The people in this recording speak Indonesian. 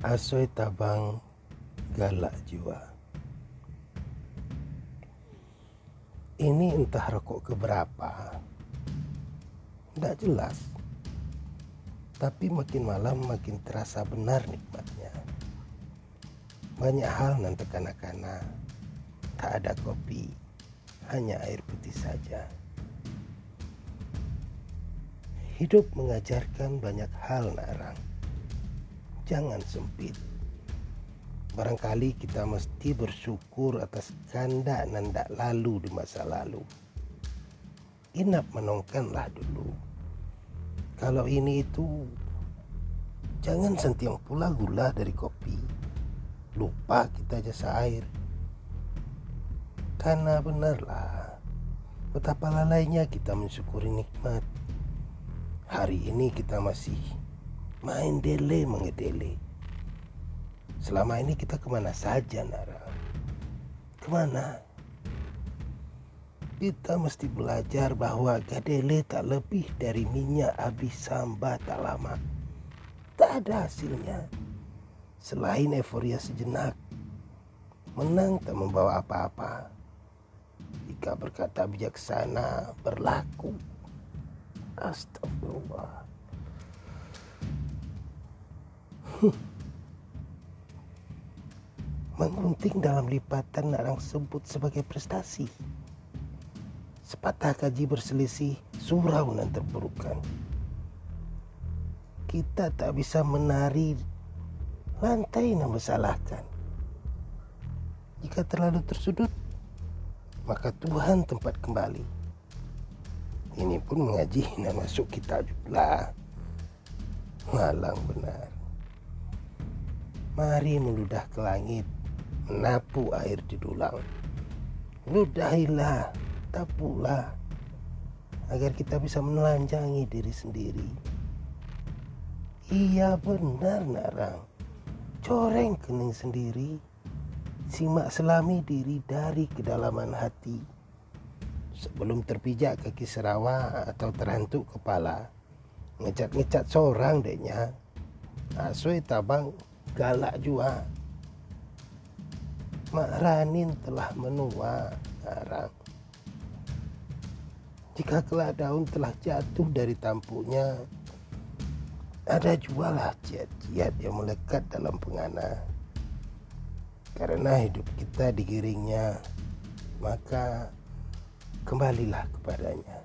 Asoy tabang galak jiwa. Ini entah rokok keberapa. Tidak jelas. Tapi makin malam makin terasa benar nikmatnya. Banyak hal nanti kanak-kanak. Tak ada kopi, hanya air putih saja. Hidup mengajarkan banyak hal narang jangan sempit. Barangkali kita mesti bersyukur atas ganda nandak lalu di masa lalu. Inap menongkanlah dulu. Kalau ini itu, jangan sentiang pula gula dari kopi. Lupa kita jasa air. Karena benarlah, betapa lalainya kita mensyukuri nikmat. Hari ini kita masih main dele mengedele. Selama ini kita ke mana saja Nara? Ke mana? Kita mesti belajar bahwa gadele tak lebih dari minyak habis samba tak lama. Tak ada hasilnya. Selain euforia sejenak, menang tak membawa apa-apa. Jika berkata bijaksana, berlaku. Astagfirullah. Menggunting dalam lipatan orang sebut sebagai prestasi. Sepatah kaji berselisih, surau dan terburukan. Kita tak bisa menari lantai yang bersalahkan. Jika terlalu tersudut, maka Tuhan tempat kembali. Ini pun mengaji nama masuk kita juga. Malang benar. Mari meludah ke langit, menapu air di dulang. Ludahilah, tapulah, agar kita bisa menelanjangi diri sendiri. Iya benar narang, coreng kening sendiri, simak selami diri dari kedalaman hati. Sebelum terpijak kaki serawa atau terhantuk kepala, ngecat-ngecat seorang deknya, asoi tabang galak juga. Mak Ranin telah menua sekarang. Jika kelak daun telah jatuh dari tampuknya, ada jualah ciat-ciat yang melekat dalam pengana. Karena hidup kita digiringnya, maka kembalilah kepadanya.